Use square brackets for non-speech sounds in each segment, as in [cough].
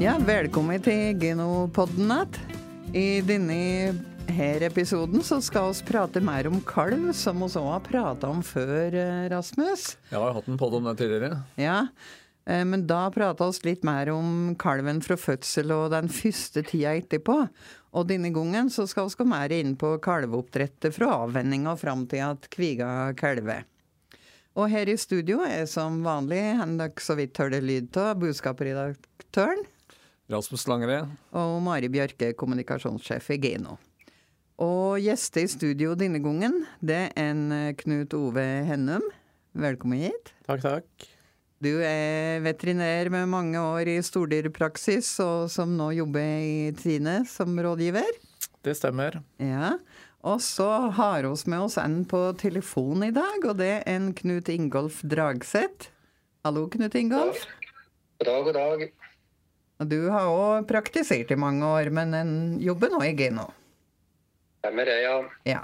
Ja, velkommen til Genopodden igjen. I denne her episoden så skal vi prate mer om kalv, som vi også har prata om før, Rasmus. Ja, Jeg har hatt en podd om det tidligere. Ja, eh, men da prata vi litt mer om kalven fra fødsel og den første tida etterpå. Og denne gangen så skal vi gå mer inn på kalveoppdrettet fra avvenninga fram til at kviga kalver. Og her i studio er som vanlig, han dere så vidt hørte lyd av, budskapsredaktøren. Rasmus Langre. Og Mari Bjørke, kommunikasjonssjef i Geno. Og gjester i studio denne gangen, det er en eh, Knut Ove Hennum. Velkommen hit. Takk, takk. Du er veterinær med mange år i stordyrpraksis, og som nå jobber i Trine som rådgiver. Det stemmer. Ja. Og så har vi med oss en på telefon i dag, og det er en Knut Ingolf Dragseth. Hallo, Knut Ingolf. God dag, god dag. Og Du har òg praktisert i mange år, men en jobber nå i Geno. Stemmer det, ja. Ja.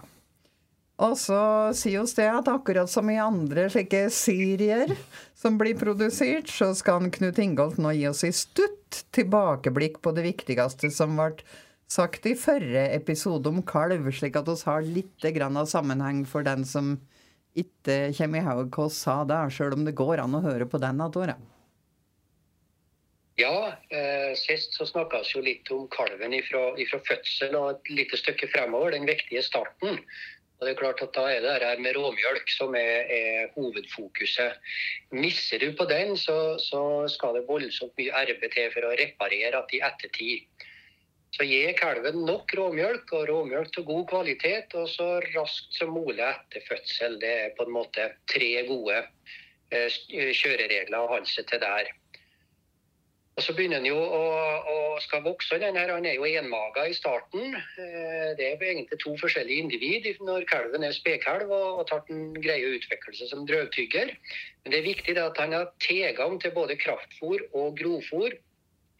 Og så sier oss det at akkurat som i andre slike serier som blir produsert, så skal Knut Ingolt nå gi oss i stutt tilbakeblikk på det viktigste som ble sagt i forrige episode om kalv, slik at vi har litt grann av sammenheng for den som ikke kommer i haug hva sa der, sjøl om det går an å høre på den igjen. Ja, eh, sist så snakka vi jo litt om kalven ifra, ifra fødsel og et lite stykke fremover, den viktige starten. Og det er klart at Da er det her med råmjølk som er, er hovedfokuset. Misser du på den, så, så skal det voldsomt mye arbeid til for å reparere at i ettertid. Så gi kalven nok råmjølk, og råmjølk til god kvalitet, og så raskt som mulig etter fødsel. Det er på en måte tre gode eh, kjøreregler å holde seg til der. Og Så begynner han jo å, å skal vokse. Den han er jo enmaga i starten. Eh, Det er egentlig to forskjellige individ når kalven er spedkalv og, og tar den greie utviklelse som drøvtygger. Men det er viktig at han har tilgang til både kraftfôr og grovfôr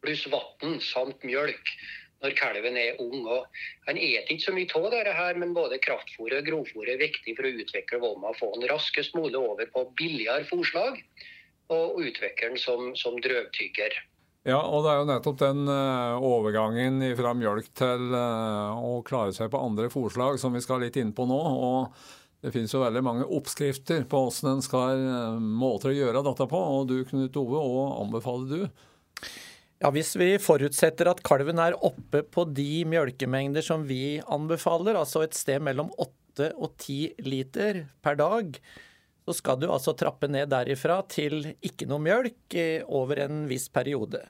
pluss vann samt mjølk når kalven er ung. Og han eter ikke så mye av dette, her, men både kraftfôr og grovfôr er viktig for å utvikle volma og få den raskest mulig over på billigere fôrslag. Og utvikle den som, som drøvtygger. Ja, og det er jo nettopp den eh, overgangen fra mjølk til eh, å klare seg på andre fôrslag som vi skal litt inn på nå. og Det finnes jo veldig mange oppskrifter på hvordan en skal eh, måter å gjøre dette på. og Du Knut Ove, hva anbefaler du? Ja, Hvis vi forutsetter at kalven er oppe på de mjølkemengder som vi anbefaler, altså et sted mellom 8 og 10 liter per dag, så skal du altså trappe ned derifra til ikke noe mjølk eh, over en viss periode.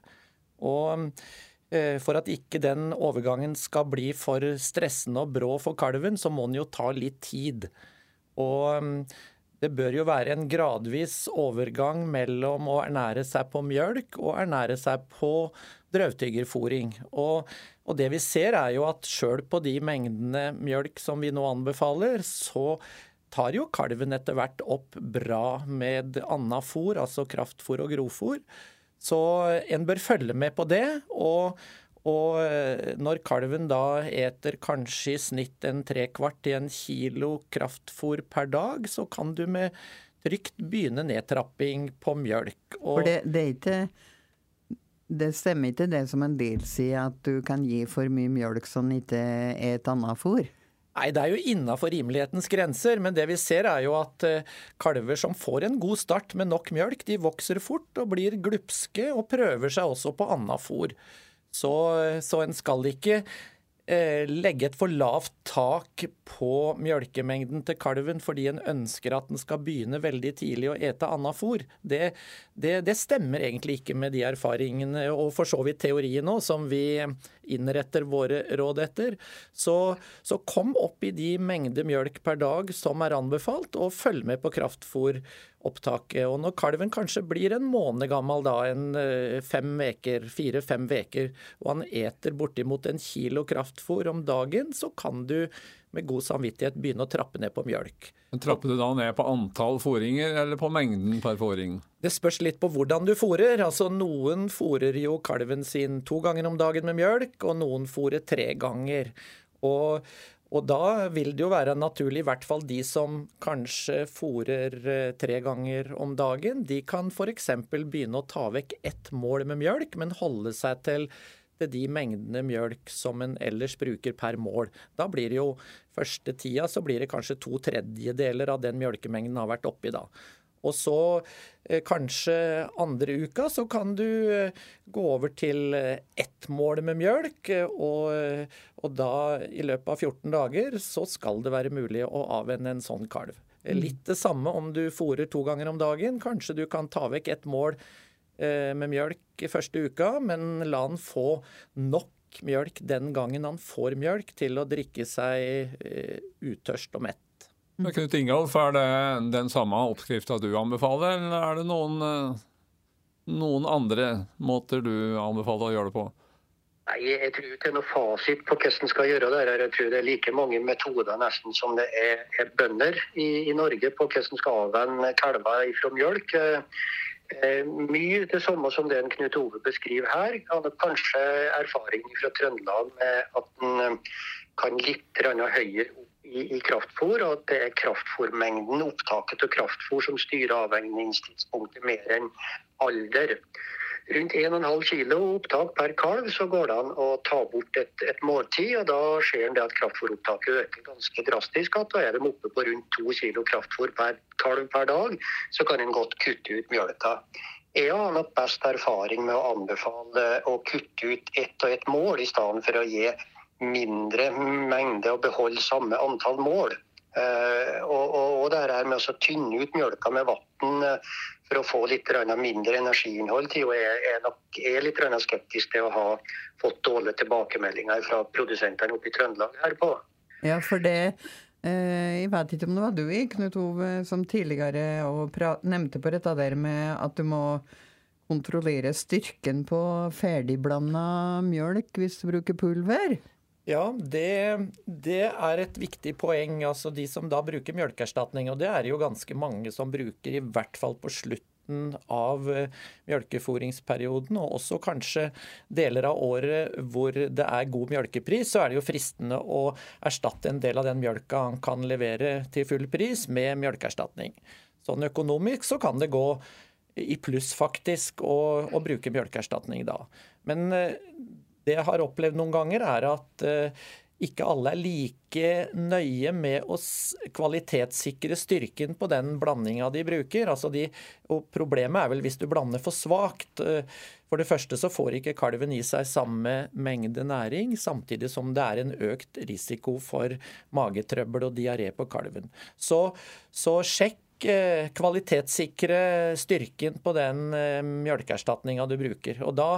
Og eh, for at ikke den overgangen skal bli for stressende og brå for kalven, så må den jo ta litt tid. Og mm, det bør jo være en gradvis overgang mellom å ernære seg på mjølk og ernære seg på drøvtyggerfòring. Og, og det vi ser er jo at sjøl på de mengdene mjølk som vi nå anbefaler, så tar jo kalven etter hvert opp bra med anna fôr, altså kraftfôr og grovfôr. Så en bør følge med på det. Og, og når kalven da eter kanskje i snitt en trekvart til en kilo kraftfôr per dag, så kan du med trygt begynne nedtrapping på mjølk. Og For det, det ikke det stemmer ikke det som en del sier, at du kan gi for mye mjølk som ikke er et annet fôr? Nei, det er jo innafor rimelighetens grenser, men det vi ser er jo at kalver som får en god start med nok mjølk, de vokser fort og blir glupske og prøver seg også på anna fôr. Så, så en skal ikke eh, legge et for lavt tak på mjølkemengden til kalven fordi en ønsker at den skal begynne veldig tidlig å ete annet fôr. Det, det, det stemmer egentlig ikke med de erfaringene og for så vidt teorien nå som vi innretter våre råd etter. Så, så kom opp i de mengder mjølk per dag som er anbefalt, og følg med på kraftfôropptaket. Og når kalven kanskje blir en måned gammel, da, en fem veker, fire-fem veker, og han eter bortimot en kilo kraftfôr om dagen, så kan du med god samvittighet begynne å trappe ned på mjølk. Trapper du da ned på antall fôringer eller på mengden per fôring? Det spørs litt på hvordan du fôrer. Altså, noen fôrer jo kalven sin to ganger om dagen med mjølk, og noen fôrer tre ganger. Og, Og da vil det jo være naturlig, i hvert fall de som kanskje fôrer eh, tre ganger om dagen, de kan f.eks. begynne å ta vekk ett mål med mjølk, men holde seg til, til de mengdene mjølk som en ellers bruker per mål. Da blir det jo første tida så blir det kanskje to tredjedeler av den mjølkemengden har vært oppi da. Og så eh, kanskje andre uka så kan du eh, gå over til eh, ett mål med mjølk. Og, og da i løpet av 14 dager så skal det være mulig å avvenne en sånn kalv. Mm. Litt det samme om du fôrer to ganger om dagen. Kanskje du kan ta vekk ett mål med mjølk i første uka, men la han få nok mjølk den gangen han får mjølk til å drikke seg utørst og mett. Men Knut Ingolf, er det den samme oppskrifta du anbefaler, eller er det noen, eh, noen andre måter du anbefaler å gjøre det på? Nei, Jeg tror ikke det er noe fasit på hvordan en skal gjøre det. Jeg tror det er like mange metoder nesten som det er, er bønder i, i, Norge på hvordan en skal avvenne kalver fra mjølk. Eh, eh, mye det samme som det Knut Ove beskriver her. Han har kanskje erfaring fra Trøndelag med at en kan litt høyere opp i, i kraftfôr, og at det er kraftfôrmengden, opptaket av kraftfôr, som styrer avveiningstidspunktet mer enn alder. Rundt 1,5 kg opptak per kalv så går det an å ta bort et, et måltid. og Da skjer det at kraftfôropptaket øker ganske drastisk. at Da er de oppe på rundt 2 kg kraftfôr per kalv per dag. Så kan en godt kutte ut mjølka. Jeg har nok best erfaring med å anbefale å kutte ut ett og ett mål, i stedet for å gi mindre mengde og beholde samme antall mål. Uh, og, og, og, det her med å tynne ut mjølka med vann uh, for å få litt mindre energiinnhold til, jeg er, nok, er litt skeptisk til å ha fått dårlige tilbakemeldinger fra produsentene oppe i Trøndelag herpå. Ja, for det uh, Jeg vet ikke om det var du, Knut Ove, som tidligere nevnte på dette der med at du må kontrollere styrken på ferdigblanda mjølk hvis du bruker pulver? Ja, det, det, er et viktig poeng. altså De som da bruker mjølkeerstatning. Og det er jo ganske mange som bruker, i hvert fall på slutten av mjølkeforingsperioden, mjølkefòringsperioden, og også kanskje deler av året hvor det er god mjølkepris, så er det jo fristende å erstatte en del av den mjølka han kan levere til full pris, med mjølkeerstatning. Sånn økonomisk så kan det gå i pluss, faktisk, å, å bruke mjølkeerstatning da. Men eh, det jeg har opplevd noen ganger, er at eh, ikke alle er like nøye med å kvalitetssikre styrken på den blandinga de bruker. Altså de, og problemet er vel hvis du blander for svakt. Eh, for det første så får ikke kalven i seg samme mengde næring, samtidig som det er en økt risiko for magetrøbbel og diaré på kalven. Så, så sjekk kvalitetssikre styrken på den eh, mjølkeerstatninga du bruker. Og Da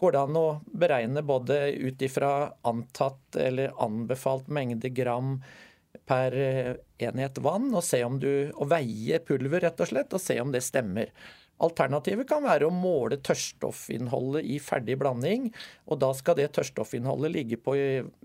går det an å beregne både ut ifra antatt eller anbefalt mengde gram per eh, enhet vann, og se om du, og veie pulver, rett og slett, og se om det stemmer. Alternativet kan være å måle tørrstoffinnholdet i ferdig blanding. og Da skal det tørrstoffinnholdet ligge på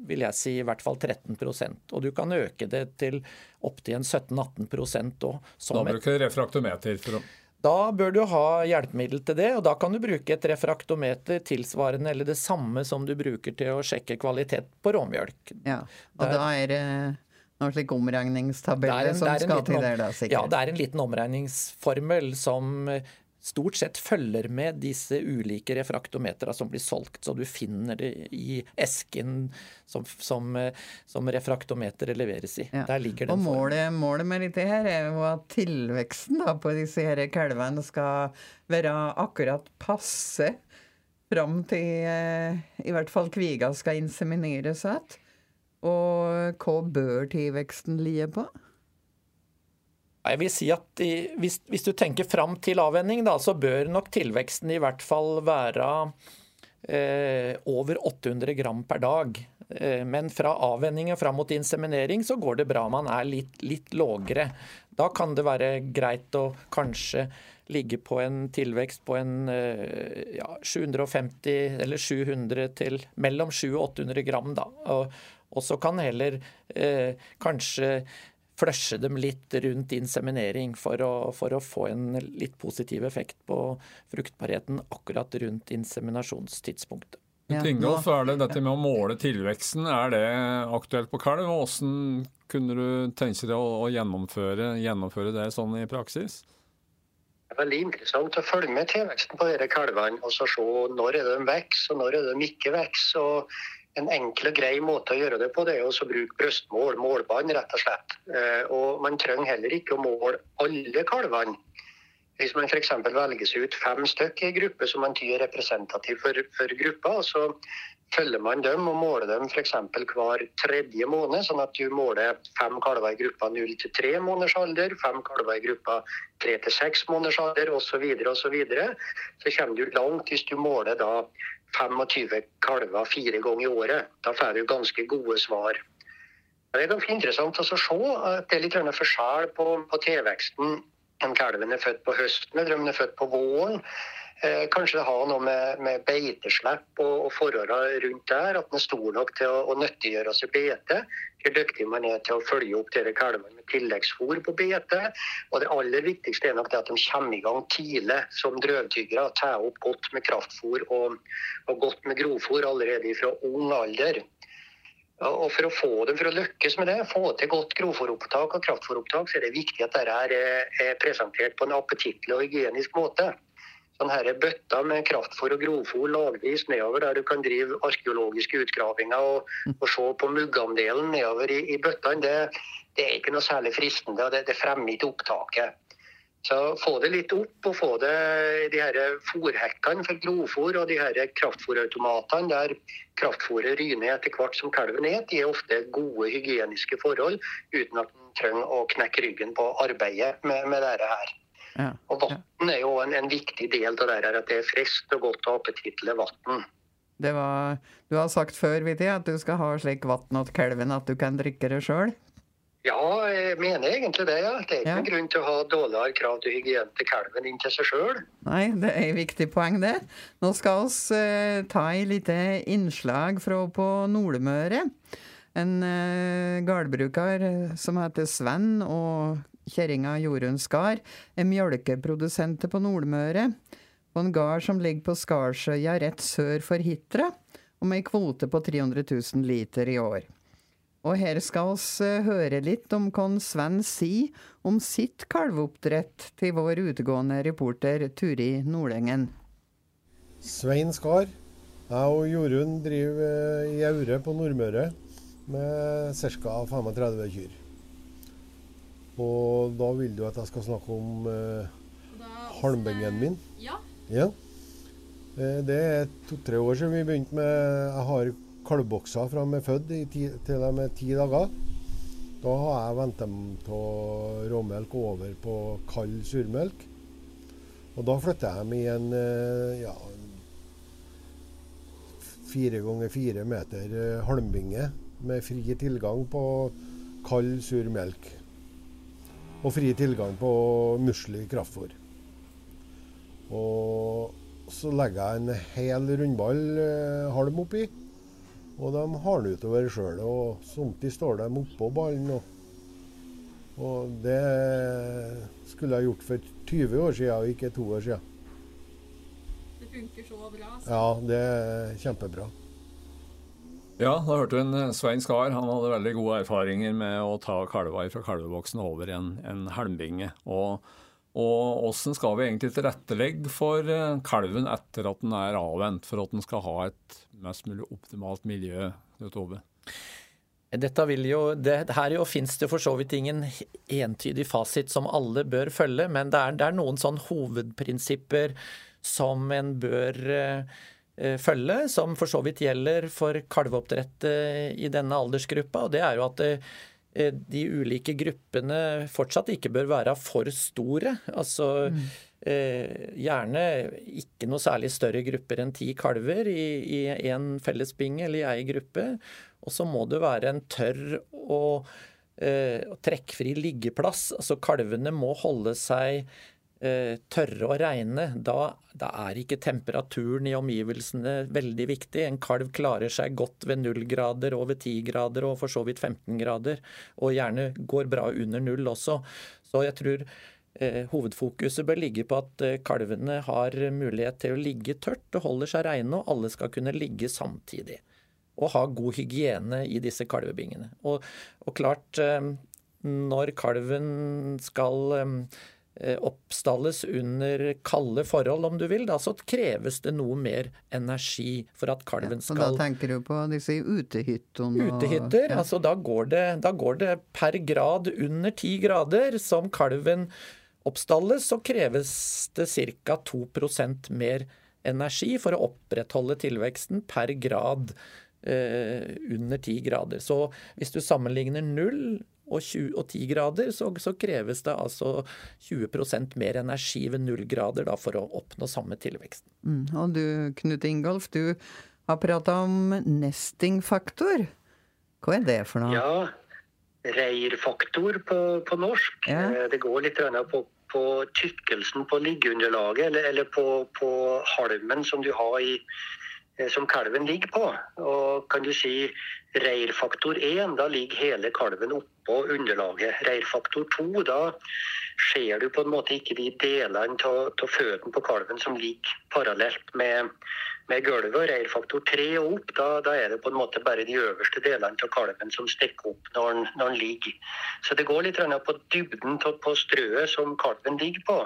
vil jeg si, i hvert fall 13% Og Du kan øke det til opptil 17-18% òg. Da bruker du refraktometer? for å... Da bør du ha hjelpemiddel til det, og da kan du bruke et refraktometer tilsvarende eller det samme som du bruker til å sjekke kvalitet på råmjølk. Ja, og Der, da er det noen slik omregningstabelle som skal til der, da, sikkert? Ja, det er en liten omregningsformel som stort sett følger med disse ulike refraktometera som blir solgt. Så du finner det i esken som, som, som refraktometeret leveres i. Ja. Der ligger den Og målet, målet, med dette her er jo at tilveksten da, på disse her kalvene skal være akkurat passe fram til eh, i hvert fall kviga skal insemineres igjen. Og hva bør tilveksten ligge på? Jeg vil si at i, hvis, hvis, du tenker fram til avvenning, da, så bør nok tilveksten i hvert fall være eh, over 800 gram per dag. Eh, men fra avvenning og fram mot inseminering så går det bra om man er litt, litt lågere. Da kan det være greit å kanskje ligge på en tilvekst på en eh, ja, 750 eller 700 til mellom 700 og 800 gram. Da. Og, og så kan heller eh, kanskje flushe dem litt rundt inseminering for å, for å, få en litt positiv effekt på fruktbarheten akkurat rundt inseminasjonstidspunktet. Ja, Tingolf, er det dette med å måle tilveksten, er det aktuelt på kalv? Og Hvordan kunne du tenke deg å, å gjennomføre, gjennomføre det sånn i praksis? Det er veldig interessant å følge med tilveksten på disse kalvene og så se når er det de vokser og når er det de ikke vokser. En enkel og grei måte å gjøre det på det er å bruke brystmål, målbånd rett og slett. Eh, Og Man trenger heller ikke å måle alle kalvene. Hvis man f.eks. seg ut fem stykker i en gruppe som man tyr representativ for, for gruppa, så følger man dem og måler dem f.eks. hver tredje måned, sånn at du måler fem kalver i gruppa 0 til 3 måneders alder, fem kalver i gruppa 3 til 6 måneders alder osv., så, videre, og så, videre. så kommer du langt hvis du måler da 25 kalver fire ganger i året. Da får du ganske gode svar. Det er ganske interessant å se at det er litt forskjell på, på tilveksten om kalven er født på høsten den er født på våren. Eh, kanskje det har noe med, med beiteslipp og, og forholdene rundt der, at den er stor nok til å, å nyttiggjøre seg beite. Hvor dyktig man er til å følge opp dere kalvene med tilleggsfôr på beite. Og det aller viktigste er nok det at de kommer i gang tidlig som drøvtyggere. Tar opp godt med kraftfôr og, og godt med grovfôr allerede fra ung alder. Og For å få dem for å lykkes med det, få til godt grovfòropptak og kraftfòropptak, så er det viktig at dette er, er presentert på en appetittlig og hygienisk måte. Sånn her bøtter med kraftfôr og grovfôr lagvis nedover der du kan drive arkeologiske utgravinger og, og se på muggandelen nedover i, i bøttene, det, det er ikke noe særlig fristende. og Det, det fremmer ikke opptaket. Så få det litt opp, og få det de her fòrhekkene for grovfòr og de her kraftfòrautomatene der kraftfòret ryner etter hvert som kalven spiser, de er ofte gode hygieniske forhold uten at en trenger å knekke ryggen på arbeidet med, med dette her. Ja. Og Vann er jo en, en viktig del av det her, at det er friskt og godt å appetittlig vann. Det var, du har sagt før, jeg, at du skal ha slik vann til kalven at du kan drikke det sjøl. Ja, jeg mener egentlig det. ja. Det er ikke Ja. grunn til å ha dårligere krav til hygiene til kalven enn til seg sjøl. Nei, det er et viktig poeng, det. Nå skal vi eh, ta et lite innslag fra på Nordmøre. En eh, gårdbruker eh, som heter Sven, og kjerringa Jorunn Skar, er mjølkeprodusenter på Nordmøre. På en gard som ligger på Skarsøya rett sør for Hitra, og med ei kvote på 300 000 liter i år. Og her skal vi eh, høre litt om hva Sven sier om sitt kalveoppdrett til vår utegående reporter Turi Nordengen. Svein Skar. Jeg og Jorunn driver eh, i Aure på Nordmøre med ca. 35 kyr. Og da vil du at jeg skal snakke om eh, halmbingen min? Ja. Ja. Eh, det er to-tre år siden vi begynte med Jeg har kalvbokser fra de er født til de er ti dager. Da har jeg vendt dem av råmelk over på kald surmelk. Og da flytter jeg dem i en eh, ja, fire ganger fire meter eh, halmbinge med fri tilgang på kald surmelk. Og fri tilgang på musli kraftfôr. Og så legger jeg en hel rundball eh, halm oppi. Og de har den utover sjøl. Og samtidig står de oppå ballen. Og, og det skulle jeg gjort for 20 år siden, og ikke to år siden. Det funker så bra. Så. Ja, det er kjempebra. Ja, da hørte du en eh, Svein Skar. Han hadde veldig gode erfaringer med å ta kalva fra kalveboksen over en, en halmbinge. Og, og åssen skal vi egentlig tilrettelegge for eh, kalven etter at den er avvent, for at den skal ha et mest mulig optimalt miljø? Knut Dette vil jo, det, her jo finnes det for så vidt ingen entydig fasit som alle bør følge, men det er, det er noen sånn hovedprinsipper som en bør eh, følge, som for så vidt gjelder for kalveoppdrett eh, i denne aldersgruppa. og Det er jo at eh, eh, de ulike gruppene fortsatt ikke bør være for store. Altså eh, gjerne ikke noe særlig større grupper enn ti kalver i én fellesbinge eller i ei gruppe. Og så må det være en tørr og, eh, trekkfri liggeplass. Altså kalvene må holde seg eh, tørre og regne, Da, da er ikke temperaturen i omgivelsene veldig viktig. En kalv klarer seg godt ved 0 grader og ved 10 grader og for så vidt 15 grader. Og gjerne går bra under null også. Så jeg tror eh, hovedfokuset bør ligge på at eh, kalvene har mulighet til å ligge tørt og holder seg reine, og alle skal kunne ligge samtidig. Og ha god hygiene i disse kalvebingene. Og, og klart, eh, når kalven skal eh, oppstalles under kalde forhold, om du vil, da, så kreves det noe mer energi for at kalven Så da tenker du på disse utehyttene? og- Utehytter, ja. altså da går, det, da går det per grad under ti grader som kalven oppstalles, så kreves det ca. 2% mer energi for å opprettholde tilveksten per grad eh, under 10 grader. Så hvis du sammenligner 0 og, 20, og 10 grader, så, så kreves det altså 20% mer energi ved null grader da, for å oppnå samme tilveksten. Mm. Og du, Knut Ingolf, du har prata om nestingfaktor. Hva er det for noe? Ja, reirfaktor på, på norsk. Ja. Eh, Det går litt på, på tykkelsen på liggeunderlaget, eller, eller på, på halmen som du har i som kalven ligger på. Og kan du si reirfaktor 1, da ligger hele kalven oppå underlaget. Reirfaktor 2, da ser du på en måte ikke de delene av føttene på kalven som ligger parallelt med, med gulvet. Reirfaktor 3 og opp, da, da er det på en måte bare de øverste delene av kalven som stikker opp når den, når den ligger. Så det går litt på dybden på strøet som kalven ligger på.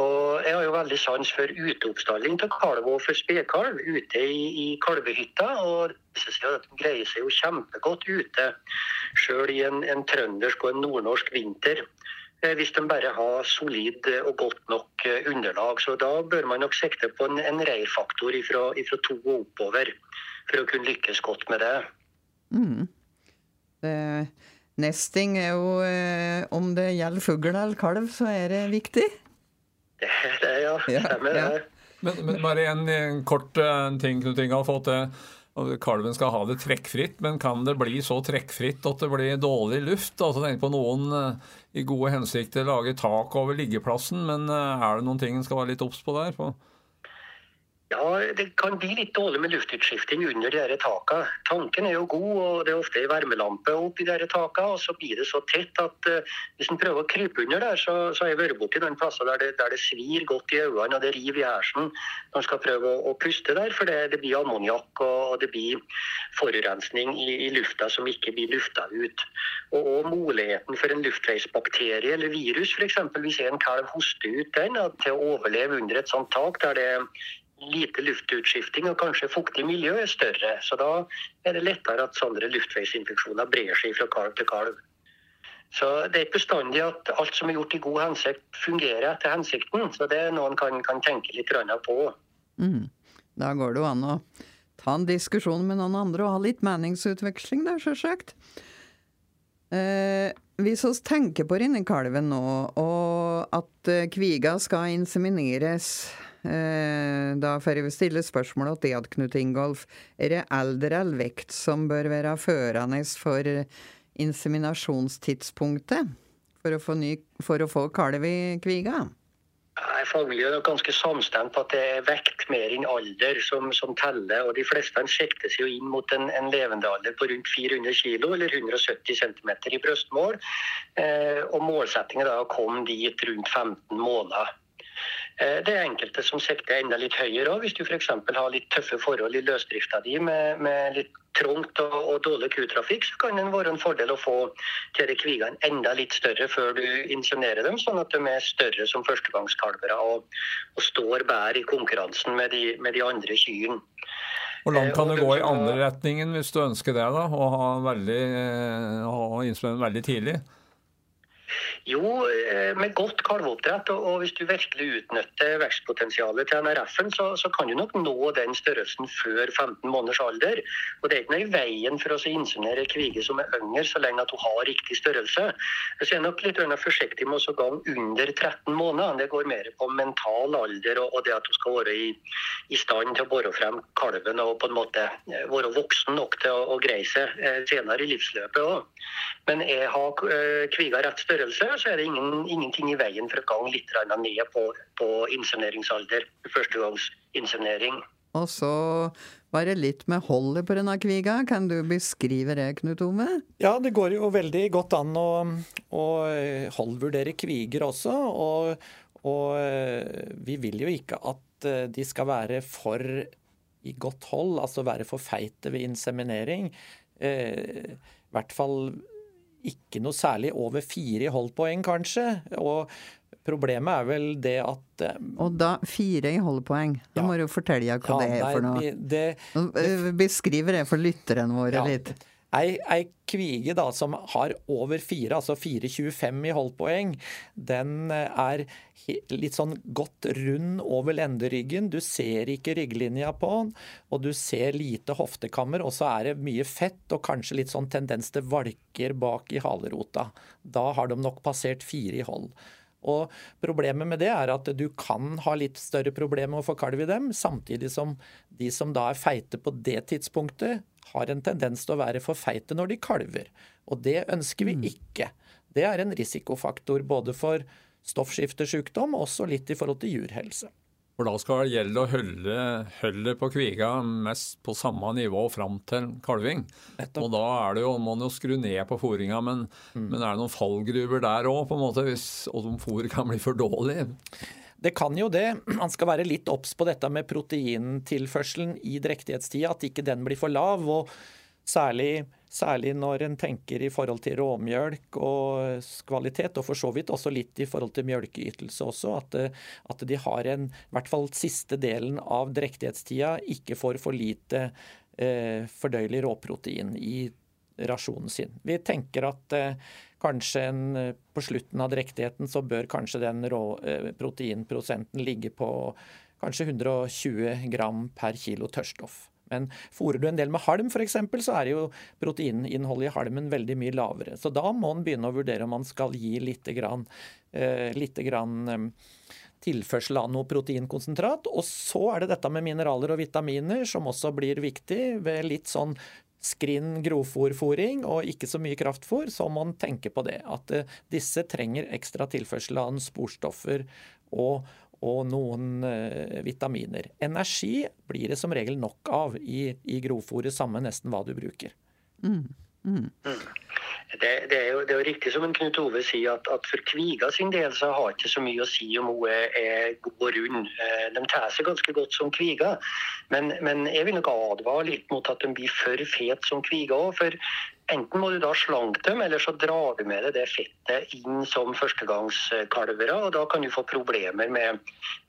Og jeg har jo veldig sans for uteoppstalling av kalv og for spedkalv ute i, i kalvehytta. Og de greier seg jo kjempegodt ute, sjøl i en, en trøndersk og en nordnorsk vinter. eh, Hvis de bare har solid og godt nok eh, underlag. Så da bør man nok sikte på en, en reirfaktor fra to og oppover for å kunne lykkes godt med det. Mm. nesting er jo eh, Om det gjelder fugl eller kalv, så er det viktig. [laughs] Det, det ja, stemmer ja. det. Men, men bare en, en kort en ting Knut at det, kalven skal ha det trekkfritt, men kan det bli så trekkfritt at det blir dårlig luft? Altså Tenk på noen eh, i gode hensikter lager tak over liggeplassen, men eh, er det noen ting en skal være litt obs på der? På? Ja, det kan bli litt dårlig med luftutskifting under de takene. Tanken er jo god, og det er ofte en varmelampe oppi de takene, og så blir det så tett at uh, hvis en prøver å krype under der, så, så har jeg vært borti den plassen der det, der det svir godt i øynene og det river i hersen når en skal prøve å, å puste der, for det, det blir ammoniakk og, og det blir forurensning i, i lufta som ikke blir lufta ut. Og, og muligheten for en luftveisbakterie eller virus, f.eks. hvis en kalv hoster ut den, til å overleve under et sånt tak der det lite luftutskifting og kanskje fuktig miljø er større. Så da er det lettere at sånne luftveisinfeksjoner brer seg fra kalv til kalv. Så det er ikke bestandig at alt som er gjort i god hensikt, fungerer etter hensikten. Så det er noe en kan, kan tenke litt på. Mm. Da går det jo an å ta en diskusjon med noen andre og ha litt meningsutveksling der, sjølsagt. Eh, hvis vi tenker på rinnekalven nå, og at eh, kviga skal insemineres Da får jeg stille spørsmål til deg, Knut Ingolf. Er det alder eller vekt som bør være førende for inseminasjonstidspunktet? For å få, ny, for å få kalv i kviga? Nei, Fagmiljøet er ganske samstemt på at det er vekt mer enn alder som, som teller. og De fleste siktes jo inn mot en, en levendealder på rundt 400 kg eller 170 cm i brystmål. Eh, og Målsettingen er å komme dit rundt 15 måneder. Eh, Det er enkelte som sikter enda litt høyere òg. Hvis du f.eks. har litt tøffe forhold i løsdrifta di med, med litt trangt og, og dårlig kutrafikk, så kan det være en fordel å få disse de kvigene enda litt større før du inseminerer dem, sånn at de er større som førstegangskalvere og, og står bedre i konkurransen med de, med de andre kyrne. Hvor langt kan Eh, det gå i andre retningen hvis du ønsker det, da? å ha veldig, å ha veldig tidlig? Jo, eh, med godt kalveoppdrett, og hvis du virkelig utnytter vekstpotensialet til NRF-en, så, så kan du nok nå den størrelsen før 15 måneders alder. Og Det er ikke noe i veien for å inseminere kvige som er yngre, så lenge at hun har riktig størrelse. Så jeg er nok litt forsiktig med å gå under 13 måneder. Det går mer på mental alder og, og det at hun skal være i, i stand til å bore frem kalven og på en måte eh, være voksen nok til å, å greie seg eh, senere i livsløpet òg. Men jeg har kviga rett størrelse, så er det ingen, ingenting i veien for å gå litt ned på, på insemineringsalder. Førstegangsinseminering. Og så var det litt med holdet på denne kviga. Kan du beskrive det, Knut Ome? Ja, det går jo veldig godt an å, å holdvurdere kviger også. Og, og vi vil jo ikke at de skal være for i godt hold, altså være for feite ved inseminering. Eh, I hvert fall ikke noe særlig over fire i holdpoeng, kanskje. Og problemet er vel det at eh, Og da fire i holdpoeng. Da ja. må du fortelle hva ja, det er for noe. Det, det, Beskriver det for lytterne våre ja, litt. Ei, ei kvige da, som har over fire, altså 4,25 i holdpoeng, den eh, er litt sånn godt rund over lenderyggen. Du ser ikke rygglinja på den, og du ser lite hoftekammer. Og så er det mye fett og kanskje litt sånn tendens til valker bak i halerota. Da har de nok passert fire i hold. Og Problemet med det er at du kan ha litt større problemer med å få kalv i dem, samtidig som de som da er feite på det tidspunktet, har en tendens til å være for feite når de kalver. Og det ønsker vi mm. ikke. Det er en risikofaktor både for stoffskiftesykdom og også litt i forhold til jurhelse. For da skal det gjelde å holde holdet på kviga mest på samme nivå fram til kalving. Og da er det jo, må man jo skru ned på fôringa, men, mm. men, er det noen fallgruver der òg, på en måte, hvis om fôret kan bli for dårlig? Det kan jo det. [clears throat] Man skal være litt obs på dette med proteintilførselen i drektighetstida, at ikke den blir for lav. og Særlig, særlig, når en tenker i forhold til råmjølk og kvalitet, og for så vidt også litt i forhold til mjølkeytelse også, at, at de har en, i hvert fall siste delen av drektighetstida, ikke får for lite eh, fordøyelig råprotein i rasjonen sin. Vi tenker at eh, kanskje en, eh, på slutten av drektigheten så bør kanskje den rå, eh, ligge på kanskje 120 gram per kilo tørrstoff. Men fôrer du en del med halm f.eks., så er jo proteininnholdet i halmen veldig mye lavere. Så da må en begynne å vurdere om man skal gi litt, grann, eh, litt grann, tilførsel av noe proteinkonsentrat. Og så er det dette med mineraler og vitaminer som også blir viktig ved litt sånn skrinn grovfòrfòring og ikke så mye kraftfòr, så må man tenke på det. At eh, disse trenger ekstra tilførsel av sporstoffer og, og noen uh, vitaminer. Energi blir det som regel nok av i, i grovfòret, samme nesten hva du bruker. Mm. Mm. Det, det, er jo, det, er jo, riktig som Knut Ove sier, at, at, for kviga sin del så har ikke så mye å si om hun er, er god og rund. Eh, de tar seg ganske godt som kviga, men, men jeg vil nok advare litt mot at de blir for fet som kviga òg. For Enten må du da slanke dem, eller så drar du med deg det fettet inn som førstegangskalvere. og Da kan du få problemer med,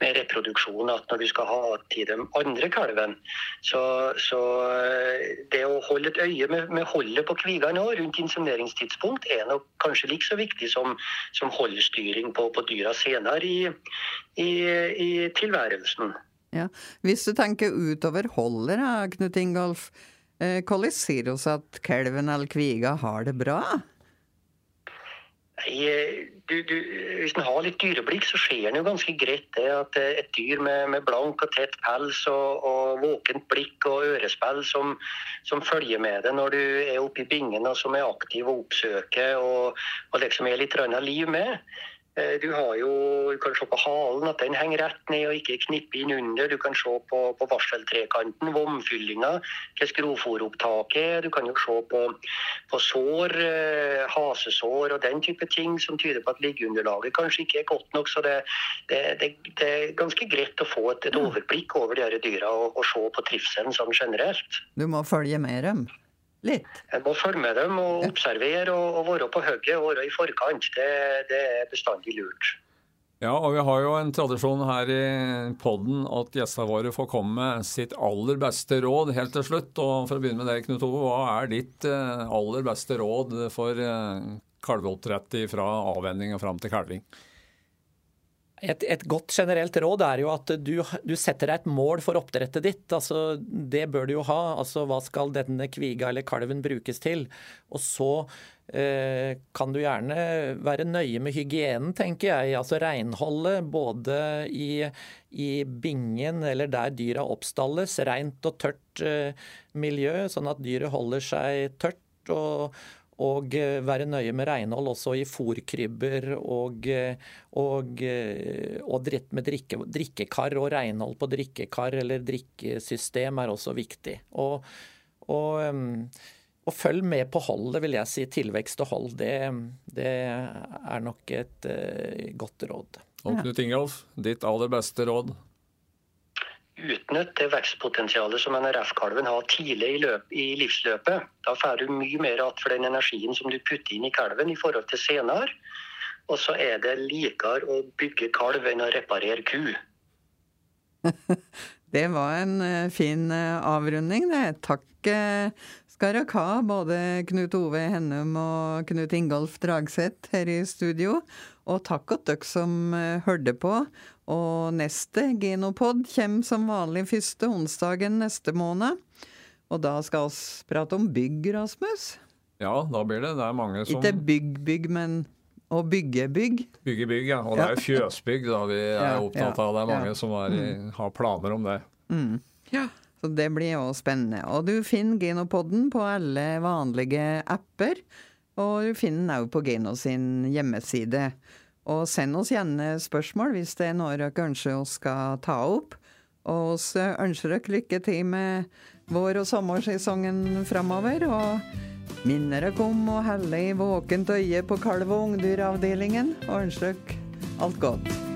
med reproduksjon når du skal ha til de andre kalvene. Så, så, eh, det å holde et øye med, med holdet på kvigene rundt insemineringstidspunkt er nok kanskje like så viktig som, som holdstyring på, på dyra senere i, i, i tilværelsen. Ja. Hvis du tenker utover holder, Knut Ingolf. Eh, hvordan sier vi at kalven eller kviga har det bra? Nei, du, du, Hvis en har litt dyreblikk, så ser en jo ganske greit det at et dyr med, med blank og tett pels og, og våkent blikk og ørespill som, som, følger med det når du er oppe i bingen og som er aktiv og oppsøker og, og liksom er litt liv med, Eh, du har jo, du kan se på halen, at den henger rett ned og ikke knipper inn under. Du kan se på, på varseltrekanten, vomfyllinga, hva skrovfòropptaket er. Du kan jo se på, på, sår, eh, hasesår og den type ting som tyder på at liggeunderlaget kanskje ikke er godt nok. Så det, det, det, det er ganske greit å få et, et overblikk over de her dyra og, og se på trivselen sånn generelt. Du må følge med dem? Litt? Jeg må følge med dem og observere og, og være på hugget og være i forkant. Det, det, er bestandig lurt. Ja, og vi har jo en tradisjon her i podden at gjestene våre får komme med sitt aller beste råd helt til slutt. Og for å begynne med deg, Knut Ove, hva er ditt eh, aller beste råd for eh, kalveoppdrett fra avvenning og fram til kalving? Et, et, godt generelt råd er jo at du, du, setter deg et mål for oppdrettet ditt. Altså, det bør du jo ha. Altså, hva skal denne kviga eller kalven brukes til? Og så eh, kan du gjerne være nøye med hygienen, tenker jeg. Altså renholdet både i, i bingen eller der dyra oppstalles. Rent og tørt eh, miljø, sånn at dyret holder seg tørt. og og eh, være nøye med renhold også i fòrkrybber og, eh, og, eh, og dritt med drikke, drikkekar og renhold på drikkekar eller drikkesystem er også viktig. Og, og, og følg med på holdet, vil jeg si. Tilvekst og hold, det, det er nok et godt råd. Og Knut Ingolf, ditt aller beste råd? Utnytte det vekstpotensialet som NRF-kalven har tidlig i, løp, i, livsløpet. Da får du mye mer igjen for den energien som du putter inn i kalven i forhold til senere. Og så er det likere å bygge kalv enn å reparere ku. [laughs] det var en eh, fin eh, avrunding, det. Takk eh, skal dere ha, både Knut Ove Hennum og Knut Ingolf Dragseth her i studio. Og takk til dere som hørte på. Og neste Genopod kommer som vanlig første onsdagen neste måned. Og da skal vi prate om bygg, Rasmus. Ja, da blir det. Det er mange som Ikke bygg-bygg, men å bygge bygg. Bygge bygg, ja. Og det er jo fjøsbygg da vi er opptatt av. Det er mange som er, mm. har planer om det. Mm. Ja. Så det blir jo spennende. Og du finner Genopodden på alle vanlige apper. Og du finner den òg på Geno sin hjemmeside. Og send oss gjerne spørsmål hvis det er noe dere ønsker oss skal ta opp. Og så ønsker dere lykke til med vår- og sommersesongen framover. Og minner dere om å holde våkent øye på kalv- og ungdyravdelingen, og ønsker dere alt godt.